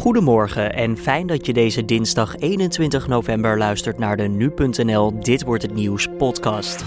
Goedemorgen en fijn dat je deze dinsdag 21 november luistert naar de nu.nl Dit wordt het nieuws podcast.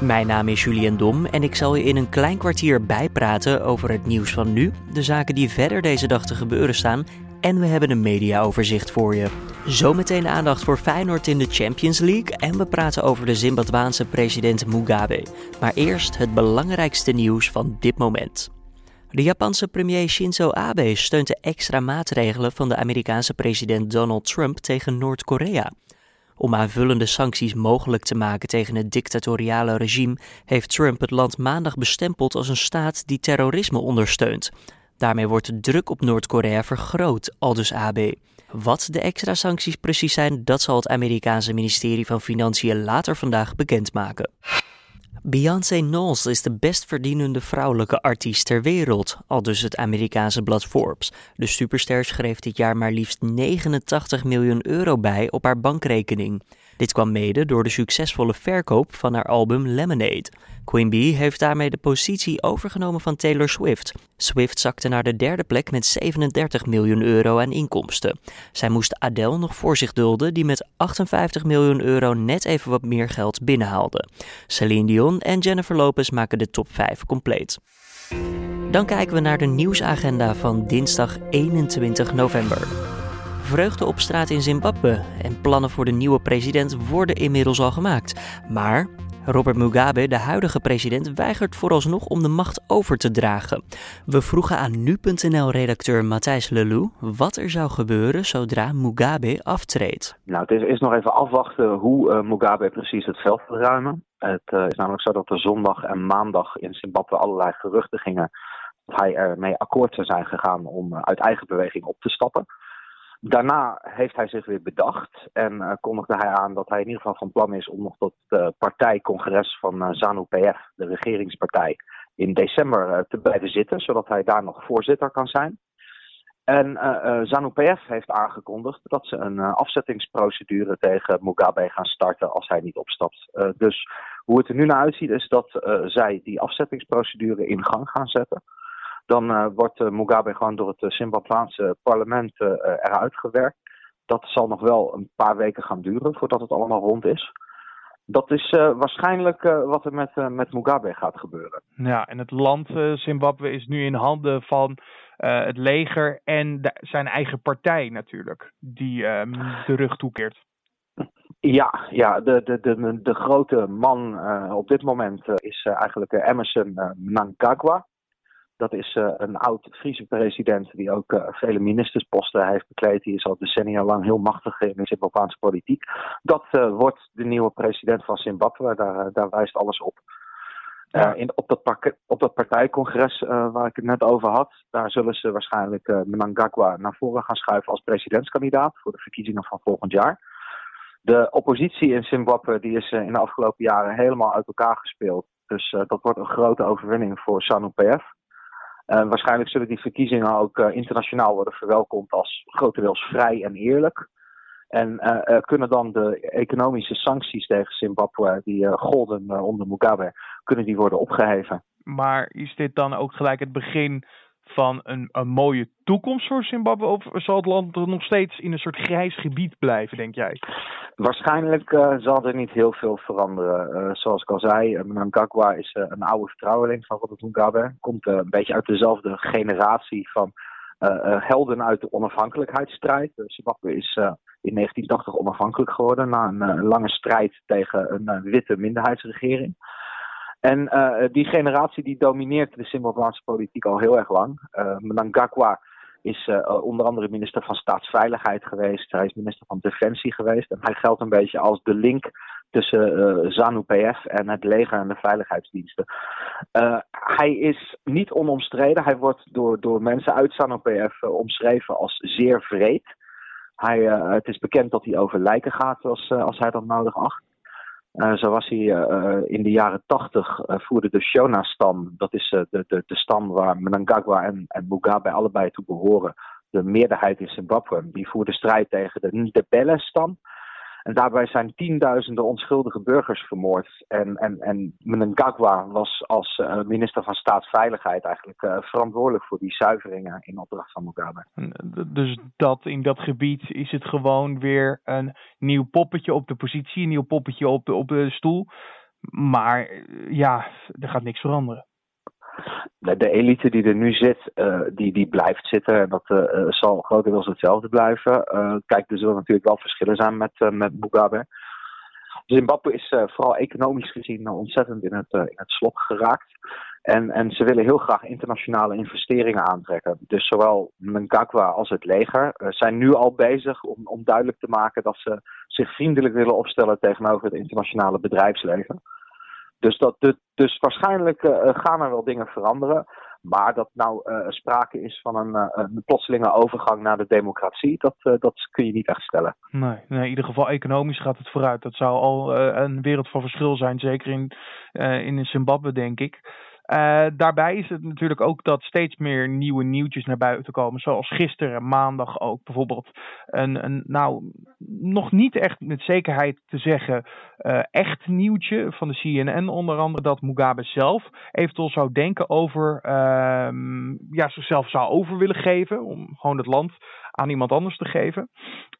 Mijn naam is Julian Dom en ik zal je in een klein kwartier bijpraten over het nieuws van nu, de zaken die verder deze dag te gebeuren staan en we hebben een mediaoverzicht voor je. Zometeen aandacht voor Feyenoord in de Champions League en we praten over de Zimbabwaanse president Mugabe. Maar eerst het belangrijkste nieuws van dit moment. De Japanse premier Shinzo Abe steunt de extra maatregelen van de Amerikaanse president Donald Trump tegen Noord-Korea. Om aanvullende sancties mogelijk te maken tegen het dictatoriale regime heeft Trump het land maandag bestempeld als een staat die terrorisme ondersteunt. Daarmee wordt de druk op Noord-Korea vergroot, aldus AB. Wat de extra sancties precies zijn, dat zal het Amerikaanse ministerie van Financiën later vandaag bekendmaken. Beyoncé Knowles is de best verdienende vrouwelijke artiest ter wereld, al dus het Amerikaanse blad Forbes. De superster schreef dit jaar maar liefst 89 miljoen euro bij op haar bankrekening. Dit kwam mede door de succesvolle verkoop van haar album Lemonade. Queen Bee heeft daarmee de positie overgenomen van Taylor Swift. Swift zakte naar de derde plek met 37 miljoen euro aan inkomsten. Zij moest Adele nog voor zich dulden, die met 58 miljoen euro net even wat meer geld binnenhaalde. Celine Dion en Jennifer Lopez maken de top 5 compleet. Dan kijken we naar de nieuwsagenda van dinsdag 21 november. Vreugde op straat in Zimbabwe en plannen voor de nieuwe president worden inmiddels al gemaakt. Maar Robert Mugabe, de huidige president, weigert vooralsnog om de macht over te dragen. We vroegen aan nu.nl-redacteur Matthijs Lelou wat er zou gebeuren zodra Mugabe aftreedt. Nou, het is, is nog even afwachten hoe uh, Mugabe precies het veld wil ruimen. Het uh, is namelijk zo dat er zondag en maandag in Zimbabwe allerlei geruchten gingen dat hij ermee akkoord zou zijn gegaan om uh, uit eigen beweging op te stappen. Daarna heeft hij zich weer bedacht en uh, kondigde hij aan dat hij in ieder geval van plan is om nog tot het partijcongres van uh, ZANU-PF, de regeringspartij, in december te blijven zitten, zodat hij daar nog voorzitter kan zijn. En ZANU-PF heeft aangekondigd dat ze een afzettingsprocedure tegen Mugabe gaan starten als hij niet opstapt. dus hoe het er nu naar uitziet is dat zij die afzettingsprocedure in gang gaan zetten dan uh, wordt uh, Mugabe gewoon door het Zimbabweanse parlement eruit gewerkt. Dat zal nog wel een paar weken gaan duren voordat het allemaal rond is. Dat is waarschijnlijk wat er met, met Mugabe gaat gebeuren. Ja, en het land Zimbabwe is nu in handen van het leger en de, zijn eigen partij natuurlijk, die ehm, de rug toekeert. Ja, ja de, de, de, de grote man op dit moment is eigenlijk Emerson Mnangagwa. Dat is uh, een oud Friese president die ook uh, vele ministersposten heeft bekleed. Die is al decennia lang heel machtig in de Zimbabweanse politiek. Dat uh, wordt de nieuwe president van Zimbabwe. Daar, daar wijst alles op. Ja. in, op, dat op dat partijcongres waar ik het net over had, daar zullen ze waarschijnlijk Mnangagwa naar voren gaan schuiven als presidentskandidaat voor de verkiezingen van volgend jaar. De oppositie in Zimbabwe die is in de afgelopen jaren helemaal uit elkaar gespeeld. Dus dat wordt een grote overwinning voor SANU-PF. Uh, waarschijnlijk zullen die verkiezingen ook uh, internationaal worden verwelkomd als grotendeels vrij en eerlijk. En uh, kunnen dan de economische sancties tegen Zimbabwe, die golden onder Mugabe, kunnen die worden opgeheven. Maar is dit dan ook gelijk het begin van een, een mooie toekomst voor Zimbabwe? Of zal het land nog steeds in een soort grijs gebied blijven, denk jij? Waarschijnlijk uh, zal er niet heel veel veranderen. Uh, zoals ik al zei, uh, Mnangagwa is een oude vertrouweling van Robert Mugabe. Komt een beetje uit dezelfde generatie van helden uit de onafhankelijkheidsstrijd. Zimbabwe is in 1980 onafhankelijk geworden na een lange strijd tegen een witte minderheidsregering. En uh, die generatie die domineert de Zimbabweanse politiek al heel erg lang. Uh, Mnangagwa is uh, onder andere minister van Staatsveiligheid geweest. Hij is minister van Defensie geweest. En hij geldt een beetje als de link tussen ZANU-PF en het leger en de veiligheidsdiensten. hij is niet onomstreden. Hij wordt door, door mensen uit ZANU-PF omschreven als zeer vreed. Hij, het is bekend dat hij over lijken gaat als, als hij dat nodig acht. Uh, zo was hij uh, in de jaren tachtig, uh, voerde de Shona-stam, dat is de, de, de stam waar Mnangagwa en, en Mugabe allebei toe behoren, de meerderheid in Zimbabwe. Die voerde strijd tegen de Ndebele-stam. En daarbij zijn tienduizenden onschuldige burgers vermoord. En, en, en Mnangagwa was als uh, minister van Staatsveiligheid eigenlijk uh, verantwoordelijk voor die zuiveringen in opdracht van Mugabe. Dus dat in dat gebied is het gewoon weer een nieuw poppetje op de positie, een nieuw poppetje op de, op de stoel. Maar ja, er gaat niks veranderen de elite die er nu zit, uh, die, die blijft zitten. En dat uh, zal grotendeels hetzelfde blijven. Uh, kijk, er zullen natuurlijk wel verschillen zijn met, met Mugabe. Zimbabwe is vooral economisch gezien ontzettend in het, in het slop geraakt. En, en ze willen heel graag internationale investeringen aantrekken. Dus zowel Mnangagwa als het leger zijn nu al bezig om, om duidelijk te maken dat ze zich vriendelijk willen opstellen tegenover het internationale bedrijfsleven. Dus, dat, dus waarschijnlijk uh, gaan er wel dingen veranderen. Maar dat nou uh, sprake is van een, een, plotselinge overgang naar de democratie, dat, dat kun je niet echt stellen. Nee, nee, in ieder geval economisch gaat het vooruit. Dat zou al een wereld van verschil zijn, zeker in, in Zimbabwe, denk ik. Uh, daarbij is het natuurlijk ook dat steeds meer nieuwe nieuwtjes naar buiten komen. Zoals gisteren, maandag ook bijvoorbeeld. Een, een nou, nog niet echt met zekerheid te zeggen uh, echt nieuwtje van de CNN. Onder andere dat Mugabe zelf eventueel zou denken over, uh, ja, zichzelf zou over willen geven. Om gewoon het land aan iemand anders te geven.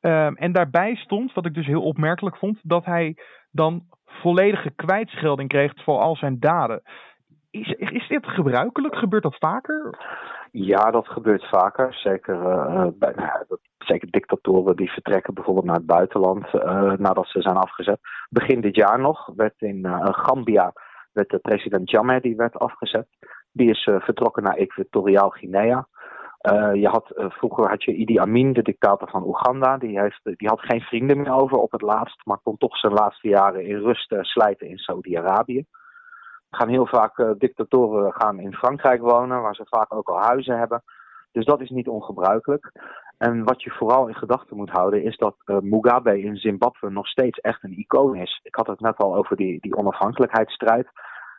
Ehm, en daarbij stond, wat ik dus heel opmerkelijk vond, dat hij dan volledige kwijtschelding kreeg voor al zijn daden. Is, is dit gebruikelijk? Gebeurt dat vaker? Ja, dat gebeurt vaker. Zeker, uh, bij, nou, zeker dictatoren die vertrekken bijvoorbeeld naar het buitenland uh, nadat ze zijn afgezet. Begin dit jaar nog werd in Gambia werd de president Jammeh die werd afgezet. Die is vertrokken naar Equatoriaal Guinea. je had, vroeger had je Idi Amin, de dictator van Oeganda. Die, heeft, die had geen vrienden meer over op het laatst, maar kon toch zijn laatste jaren in rust slijten in Saudi-Arabië gaan heel vaak uh, dictatoren gaan in Frankrijk wonen, waar ze vaak ook al huizen hebben. Dus dat is niet ongebruikelijk. En wat je vooral in gedachten moet houden is dat uh, Mugabe in Zimbabwe nog steeds echt een icoon is. Ik had het net al over die, die onafhankelijkheidsstrijd.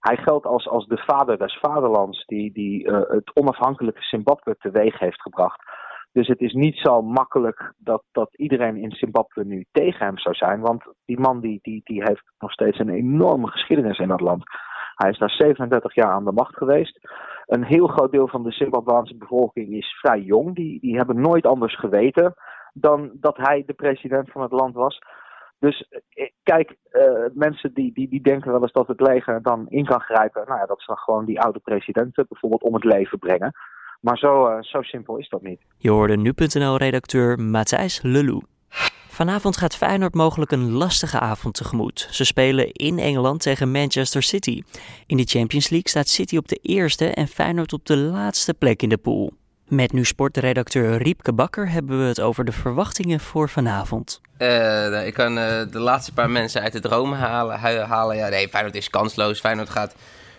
Hij geldt als, als de vader des vaderlands die, die uh, het onafhankelijke Zimbabwe teweeg heeft gebracht. Dus het is niet zo makkelijk dat, dat iedereen in Zimbabwe nu tegen hem zou zijn. Want die man die, die, die heeft nog steeds een enorme geschiedenis in dat land. Hij is daar 37 jaar aan de macht geweest. Een heel groot deel van de Zimbabweanse bevolking is vrij jong. Die, die hebben nooit anders geweten dan dat hij de president van het land was. Dus eh, kijk, uh, mensen die, die, die denken wel eens dat het leger dan in kan grijpen. Nou ja, dat ze dan gewoon die oude presidenten bijvoorbeeld om het leven brengen. Maar zo, uh, zo simpel is dat niet. Je hoorde nu.nl-redacteur Matthijs Lelou. Vanavond gaat Feyenoord mogelijk een lastige avond tegemoet. Ze spelen in Engeland tegen Manchester City. In de Champions League staat City op de eerste en Feyenoord op de laatste plek in de pool. Met nu sportredacteur Riepke Bakker hebben we het over de verwachtingen voor vanavond. Uh, ik kan uh, de laatste paar mensen uit de dromen halen. halen. Ja, nee, Feyenoord is kansloos. Feyenoord gaat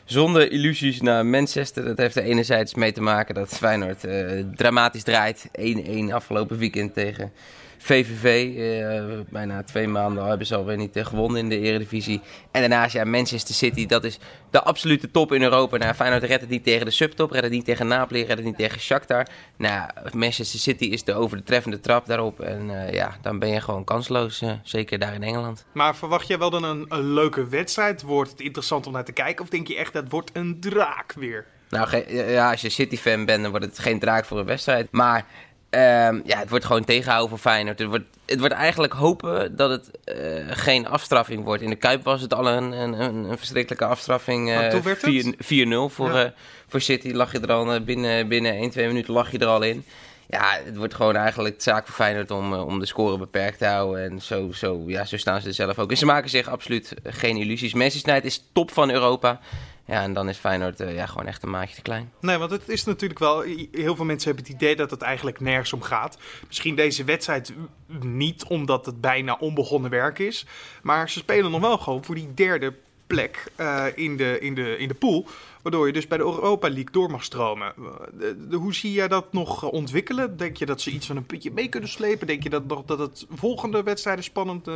zonder illusies naar Manchester. Dat heeft er enerzijds mee te maken dat Feyenoord uh, dramatisch draait. 1-1 afgelopen weekend tegen VVV, eh, bijna twee maanden hebben ze alweer niet uh, gewonnen in de Eredivisie. En daarnaast, ja, Manchester City, dat is de absolute top in Europa. Nou, Feyenoord redt het niet tegen de subtop, redt het niet tegen Napoli, redt het niet tegen Shakhtar. Nou, Manchester City is de over de treffende trap daarop. En ja, dan ben je gewoon kansloos, zeker daar in Engeland. Maar verwacht jij wel dan een leuke wedstrijd? Wordt het interessant om naar te kijken? Of denk je echt, dat wordt een draak weer? Nou, ja, als je City-fan bent, dan wordt het geen draak voor een wedstrijd. Maar Um, ja, het wordt gewoon tegenhouden voor Feyenoord. Het wordt, het wordt eigenlijk hopen dat het uh, geen afstraffing wordt. In de Kuip was het al een, een, een verschrikkelijke afstraffing. Uh, 4-0 voor, ja. uh, voor City. Lag je er al binnen, binnen 1, 2 minuten lag je er al in. Ja, het wordt gewoon eigenlijk zaak voor Feyenoord om, om de score beperkt te houden. En zo, zo, ja, zo staan ze er zelf ook. En ze maken zich absoluut geen illusies. Manchester United is top van Europa. Ja, en dan is Feyenoord uh, ja, gewoon echt een maatje te klein. Nee, want het is natuurlijk wel... Heel veel mensen hebben het idee dat het eigenlijk nergens om gaat. Misschien deze wedstrijd niet, omdat het bijna onbegonnen werk is. Maar ze spelen nog wel gewoon voor die derde plek uh, in, de, in, de, in de pool. Waardoor je dus bij de Europa League door mag stromen. hoe zie jij dat nog ontwikkelen? Denk je dat ze iets van een puntje mee kunnen slepen? Denk je dat, nog, dat het volgende wedstrijden spannend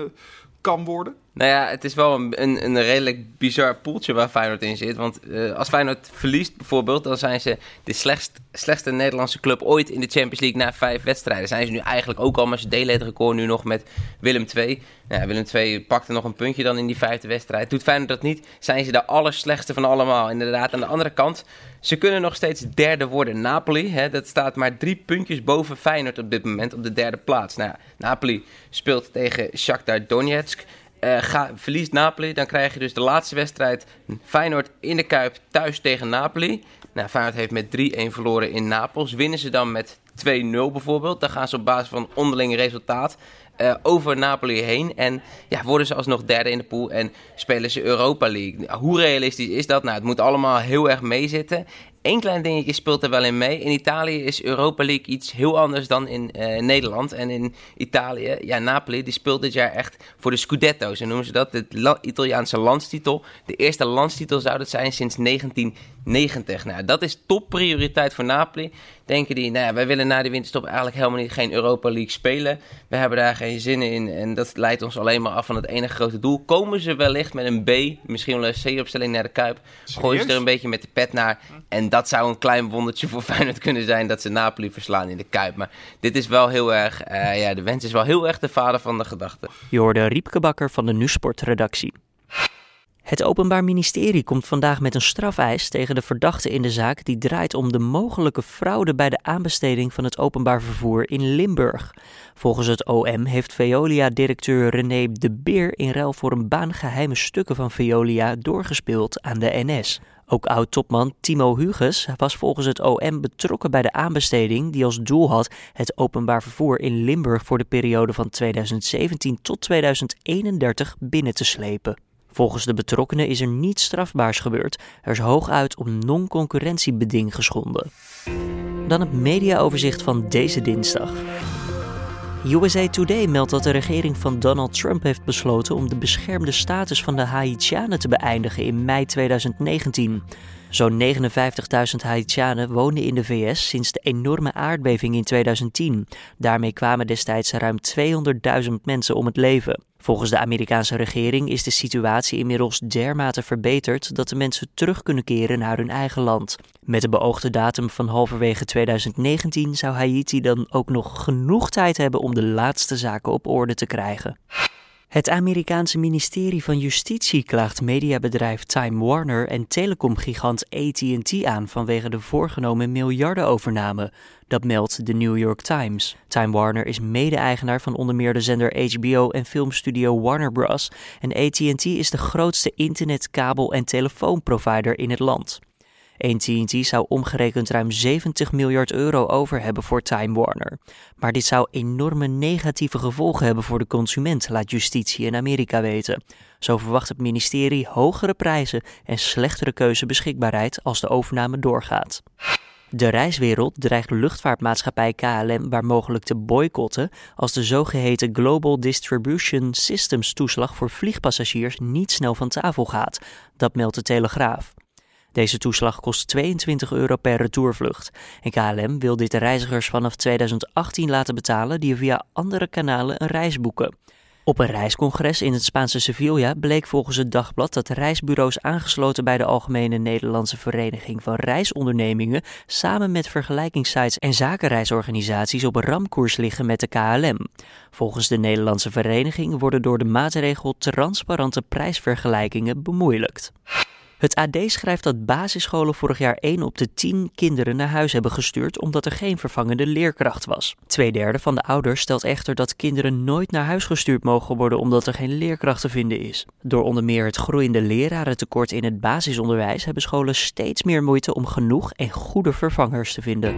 kan worden? Nou ja, het is wel een, een, een redelijk bizar poeltje waar Feyenoord in zit. Want als Feyenoord verliest bijvoorbeeld, dan zijn ze de slechtst, slechtste Nederlandse club ooit in de Champions League na vijf wedstrijden. Zijn ze nu eigenlijk ook al, maar ze delen het record nu nog met Willem II. Nou, Willem II pakte nog een puntje dan in die vijfde wedstrijd. Doet Feyenoord dat niet, zijn ze de allerslechtste van allemaal. Inderdaad, de andere kant, ze kunnen nog steeds derde worden. Napoli, hè, dat staat maar drie puntjes boven Feyenoord op dit moment op de derde plaats. Nou, Napoli speelt tegen Shakhtar Donetsk. Uh, ga, verliest Napoli, dan krijg je dus de laatste wedstrijd Feyenoord in de Kuip thuis tegen Napoli. Nou, Feyenoord heeft met 3-1 verloren in Napels. Winnen ze dan met 2-0 bijvoorbeeld, dan gaan ze op basis van onderling resultaat uh, over Napoli heen. En ja, worden ze alsnog derde in de pool en spelen ze Europa League. Hoe realistisch is dat? Nou, het moet allemaal heel erg meezitten. Eén klein dingetje speelt er wel in mee. In Italië is Europa League iets heel anders dan in uh, Nederland. En in Italië, ja, Napoli, die speelt dit jaar echt voor de Scudetto. Zo noemen ze dat, de Italiaanse landstitel. De eerste landstitel zou dat zijn sinds 1990. Nou, dat is topprioriteit voor Napoli. Denken die, nou ja, wij willen na de winterstop eigenlijk helemaal niet geen Europa League spelen. We hebben daar geen zin in. En dat leidt ons alleen maar af van het enige grote doel. Komen ze wellicht met een B, misschien wel een C-opstelling naar de Kuip. Gooien ze er een beetje met de pet naar. En dat zou een klein wondertje voor Feyenoord kunnen zijn dat ze Napoli verslaan in de Kuip. Maar dit is wel heel erg, uh, ja, de wens is wel heel erg de vader van de gedachte. Je hoorde Riepke Bakker van de Nusport-redactie. Het Openbaar Ministerie komt vandaag met een strafeis tegen de verdachte in de zaak die draait om de mogelijke fraude bij de aanbesteding van het openbaar vervoer in Limburg. Volgens het OM heeft Veolia-directeur René de Beer in ruil voor een baan geheime stukken van Veolia doorgespeeld aan de NS. Ook oud-topman Timo Huges was volgens het OM betrokken bij de aanbesteding die als doel had het openbaar vervoer in Limburg voor de periode van 2017 tot 2031 binnen te slepen. Volgens de betrokkenen is er niets strafbaars gebeurd. Er is hooguit op non-concurrentiebeding geschonden. Dan het mediaoverzicht van deze dinsdag. USA Today meldt dat de regering van Donald Trump heeft besloten om de beschermde status van de Haitianen te beëindigen in mei 2019. Zo'n 59.000 Haitianen woonden in de VS sinds de enorme aardbeving in 2010. Daarmee kwamen destijds ruim 200.000 mensen om het leven. Volgens de Amerikaanse regering is de situatie inmiddels dermate verbeterd dat de mensen terug kunnen keren naar hun eigen land. Met de beoogde datum van halverwege 2019 zou Haiti dan ook nog genoeg tijd hebben om de laatste zaken op orde te krijgen. Het Amerikaanse ministerie van Justitie klaagt mediabedrijf Time Warner en telecomgigant AT&T aan vanwege de voorgenomen miljardenovername. Dat meldt de New York Times. Time Warner is mede-eigenaar van onder meer de zender HBO en filmstudio Warner Bros. En AT&T is de grootste internet, kabel en telefoonprovider in het land. AT&T zou omgerekend ruim 70 miljard euro over hebben voor Time Warner. Maar dit zou enorme negatieve gevolgen hebben voor de consument, laat justitie in Amerika weten. Zo verwacht het ministerie hogere prijzen en slechtere keuzebeschikbaarheid als de overname doorgaat. De reiswereld dreigt luchtvaartmaatschappij KLM waar mogelijk te boycotten als de zogeheten Global Distribution Systems toeslag voor vliegpassagiers niet snel van tafel gaat. Dat meldt de Telegraaf. Deze toeslag kost 22 euro per retourvlucht. En KLM wil dit de reizigers vanaf 2018 laten betalen die via andere kanalen een reis boeken. Op een reiscongres in het Spaanse Sevilla bleek volgens het dagblad dat reisbureaus aangesloten bij de Algemene Nederlandse Vereniging van Reisondernemingen samen met vergelijkingssites en zakenreisorganisaties op ramkoers liggen met de KLM. Volgens de Nederlandse vereniging worden door de maatregel transparante prijsvergelijkingen bemoeilijkt. Het AD schrijft dat basisscholen vorig jaar 1 op de 10 kinderen naar huis hebben gestuurd omdat er geen vervangende leerkracht was. Tweederde van de ouders stelt echter dat kinderen nooit naar huis gestuurd mogen worden omdat er geen leerkracht te vinden is. Door onder meer het groeiende lerarentekort in het basisonderwijs hebben scholen steeds meer moeite om genoeg en goede vervangers te vinden.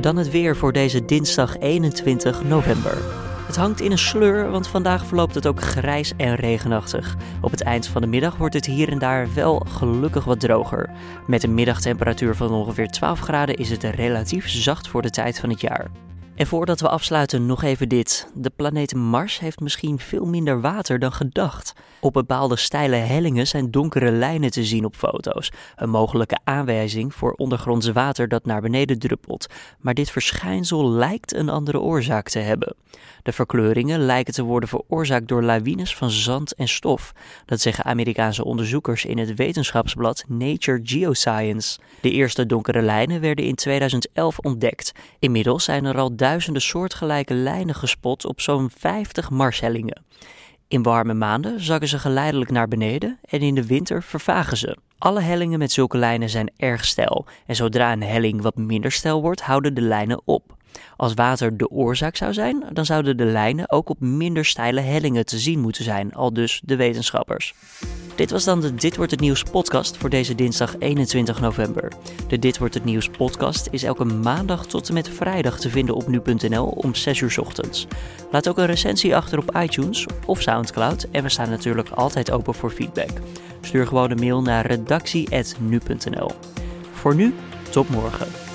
Dan het weer voor deze dinsdag 21 november. Het hangt in een sleur, want vandaag verloopt het ook grijs en regenachtig. Op het eind van de middag wordt het hier en daar wel gelukkig wat droger. Met een middagtemperatuur van ongeveer 12 graden is het relatief zacht voor de tijd van het jaar. En voordat we afsluiten nog even dit. De planeet Mars heeft misschien veel minder water dan gedacht. Op bepaalde steile hellingen zijn donkere lijnen te zien op foto's. Een mogelijke aanwijzing voor ondergronds water dat naar beneden druppelt. Maar dit verschijnsel lijkt een andere oorzaak te hebben. De verkleuringen lijken te worden veroorzaakt door lawines van zand en stof. Dat zeggen Amerikaanse onderzoekers in het wetenschapsblad Nature Geoscience. De eerste donkere lijnen werden in 2011 ontdekt. Inmiddels zijn er al duizenden soortgelijke lijnen gespot op zo'n 50 marshellingen. In warme maanden zakken ze geleidelijk naar beneden en in de winter vervagen ze. Alle hellingen met zulke lijnen zijn erg steil en zodra een helling wat minder steil wordt, houden de lijnen op. Als water de oorzaak zou zijn, dan zouden de lijnen ook op minder steile hellingen te zien moeten zijn, al dus de wetenschappers. Dit was dan de Dit wordt het nieuws podcast voor deze dinsdag 21 november. De Dit wordt het nieuws podcast is elke maandag tot en met vrijdag te vinden op nu.nl om 6 uur ochtends. Laat ook een recensie achter op iTunes of SoundCloud en we staan natuurlijk altijd open voor feedback. Stuur gewoon een mail naar redactie.nu.nl. Voor nu, tot morgen.